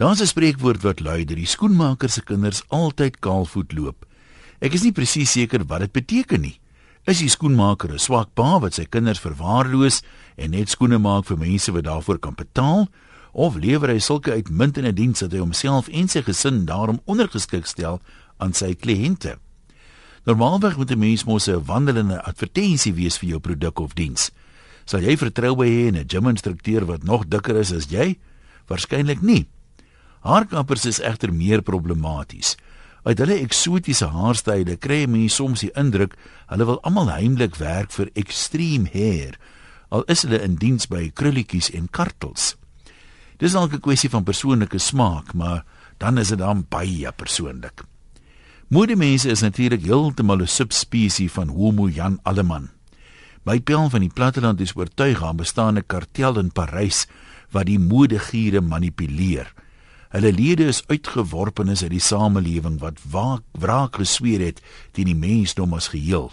Daar's 'n spreekwoord wat lui dat die skoenmaker se kinders altyd kaalvoet loop. Ek is nie presies seker wat dit beteken nie. Is die skoenmaker 'n swak pa wat sy kinders verwaarloos en net skoene maak vir mense wat daarvoor kan betaal? Of lewer hy sulke uitmuntende dienste dat hy homself en sy gesin daarom ondergeskik stel aan sy kliënte? Normaalweg moet 'n mens mos 'n wandelende advertensie wees vir jou produk of diens. Sal jy vertroue hê in 'n gym-instrukteur wat nog dikker is as jy? Waarskynlik nie. Haarkappers is egter meer problematies. Uit hulle eksotiese haarstyle kry mense soms die indruk hulle wil almal heimlik werk vir extreme hair, al is hulle in diens by krulletjies en kartels. Dis dalk 'n kwessie van persoonlike smaak, maar dan is dit dan baie persoonlik. Modemense is natuurlik heeltemal 'n subspesie van Homo Jan Alleman. My pel van die platteland is oortuig aan bestaande kartel in Parys wat die modegiere manipuleer. Hulle lede is uitgeworpenes uit die samelewing wat wraak gesweer het teen die mensdom as geheel.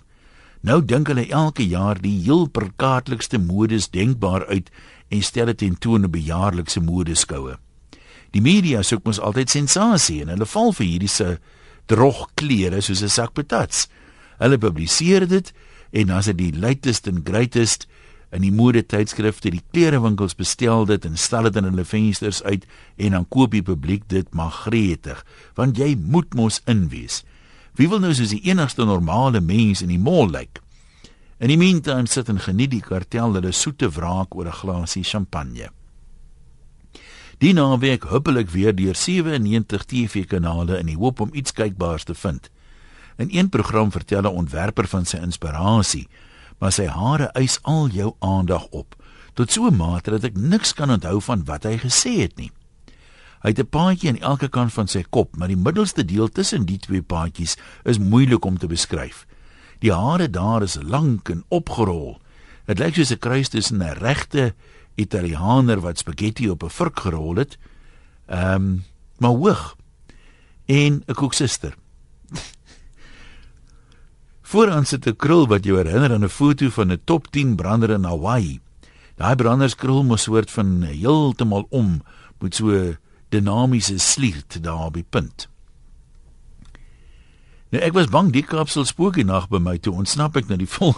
Nou dink hulle elke jaar die heel perkaatlikste modes denkbaar uit en stel dit tentoon op bejaarlikse modeskoue. Die media soek mos altyd sensasie en hulle val vir hierdie se drog klere soos 'n sak patats. Hulle publiseer dit en as dit die latest and greatest in die mode tydskrifte die klerewinkels bestel dit en stel dit in hulle vensters uit en dan koop die publiek dit maar gretig want jy moet mos inwees wie wil nou soos die enigste normale mens in die mall lyk? In die meantime sit en geniet die kartel hulle soete wraak oor 'n glasie champagne. Die naweek huppelik weer deur 97 TV kanale in die hoop om iets kykbaars te vind. In een program vertel 'n ontwerper van sy inspirasie, maar sy hare eis al jou aandag op tot so 'n mate dat ek niks kan onthou van wat hy gesê het nie. Hy het 'n paadjie aan elke kant van sy kop, maar die middelste deel tussen die twee paadjies is moeilik om te beskryf. Die hare daar is lank en opgerol. Dit lyk soos 'n kruis tussen 'n regte Italianer wat spaghetti op 'n vurk gerol het, ehm, um, maar hoog en 'n koeksuster. Vooraan sit 'n krul wat jou herinner aan 'n foto van 'n top 10 brander in Hawaii. Daai branderskrul moet soort van heeltemal om met so dinamiese sliert daar die punt. Nou ek was bang die kapsel spookie nag by my toe ontsnap ek na die vol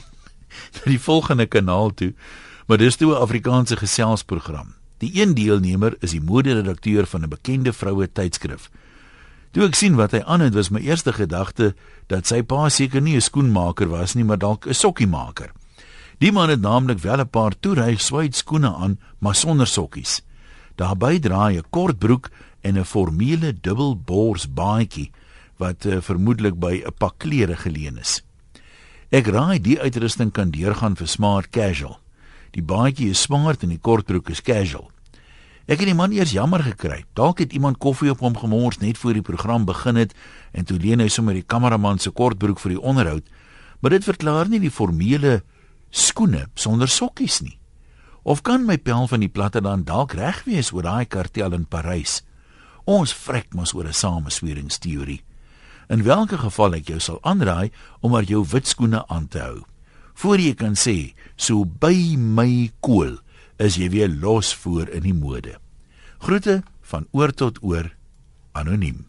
na die volgende kanaal toe, maar dis toe 'n Afrikaanse geselsprogram. Die een deelnemer is die moderedakteur van 'n bekende vroue tydskrif. Toe ek sien wat hy aan het, was my eerste gedagte dat sy pa seker nie 'n skoenmaker was nie, maar dalk 'n sokkiemaker. Die man het naamlik wel 'n paar toeryg swyd skoene aan, maar sonder sokkies. Daarby draai 'n kort broek en 'n formele dubbelbors baadjie wat uh, vermoedelik by 'n pak klere geleen is. Ek raai die uitrusting kan deurgaan vir smart casual. Die baadjie is smart en die kortbroek is casual. Ek het die man eers jammer gekry. Dalk het iemand koffie op hom gemors net voor die program begin het en toe leen hy sommer die kameraman se kortbroek vir die onderhoud. Maar dit verklaar nie die formele skoene sonder sokkies nie. Of kan my pel van die platte dan dalk reg wees oor daai kartel in Parys? Ons vrek mos oor 'n samesweringsteorie. In watter geval ek jou sal aanraai om maar jou wit skoene aan te hou. Voordat jy kan sê so by my koel cool, is jy weer los voor in die mode. Groete van oor tot oor anoniem.